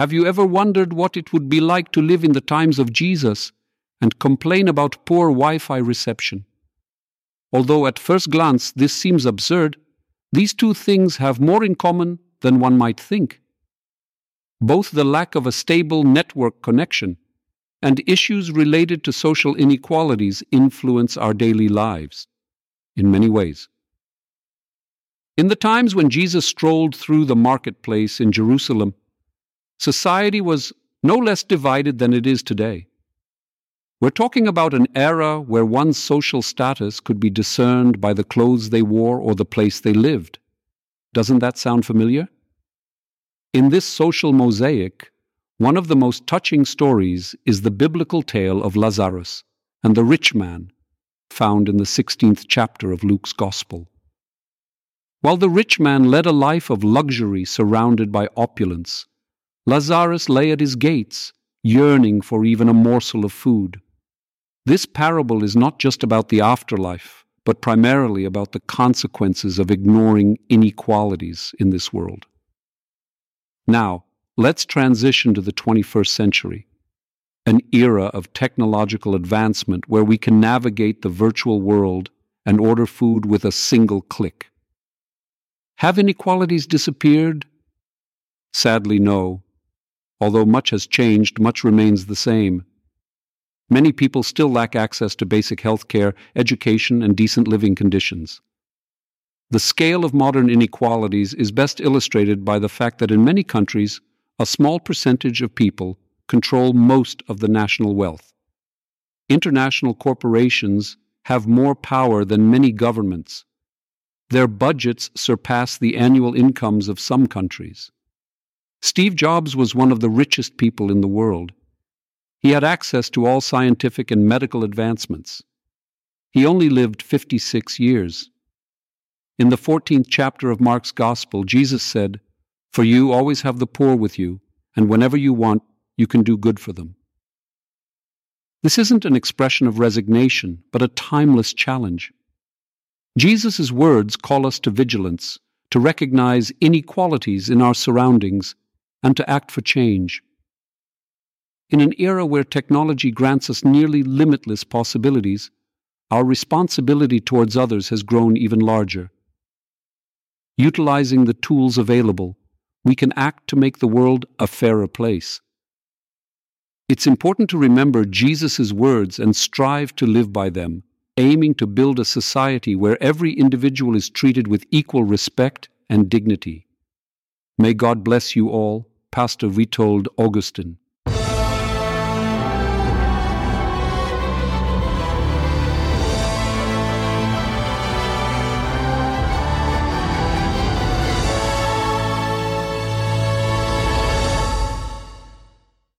Have you ever wondered what it would be like to live in the times of Jesus and complain about poor Wi Fi reception? Although at first glance this seems absurd, these two things have more in common than one might think. Both the lack of a stable network connection and issues related to social inequalities influence our daily lives in many ways. In the times when Jesus strolled through the marketplace in Jerusalem, society was no less divided than it is today. We're talking about an era where one's social status could be discerned by the clothes they wore or the place they lived. Doesn't that sound familiar? In this social mosaic, one of the most touching stories is the biblical tale of Lazarus and the rich man, found in the 16th chapter of Luke's Gospel. While the rich man led a life of luxury surrounded by opulence, Lazarus lay at his gates, yearning for even a morsel of food. This parable is not just about the afterlife, but primarily about the consequences of ignoring inequalities in this world. Now, let's transition to the 21st century, an era of technological advancement where we can navigate the virtual world and order food with a single click. Have inequalities disappeared? Sadly, no. Although much has changed, much remains the same. Many people still lack access to basic health care, education, and decent living conditions. The scale of modern inequalities is best illustrated by the fact that in many countries, a small percentage of people control most of the national wealth. International corporations have more power than many governments, their budgets surpass the annual incomes of some countries. Steve Jobs was one of the richest people in the world. He had access to all scientific and medical advancements. He only lived 56 years. In the 14th chapter of Mark's Gospel, Jesus said, For you always have the poor with you, and whenever you want, you can do good for them. This isn't an expression of resignation, but a timeless challenge. Jesus' words call us to vigilance, to recognize inequalities in our surroundings, and to act for change. In an era where technology grants us nearly limitless possibilities, our responsibility towards others has grown even larger. Utilizing the tools available, we can act to make the world a fairer place. It's important to remember Jesus' words and strive to live by them aiming to build a society where every individual is treated with equal respect and dignity. May God bless you all, Pastor Witold Augustin.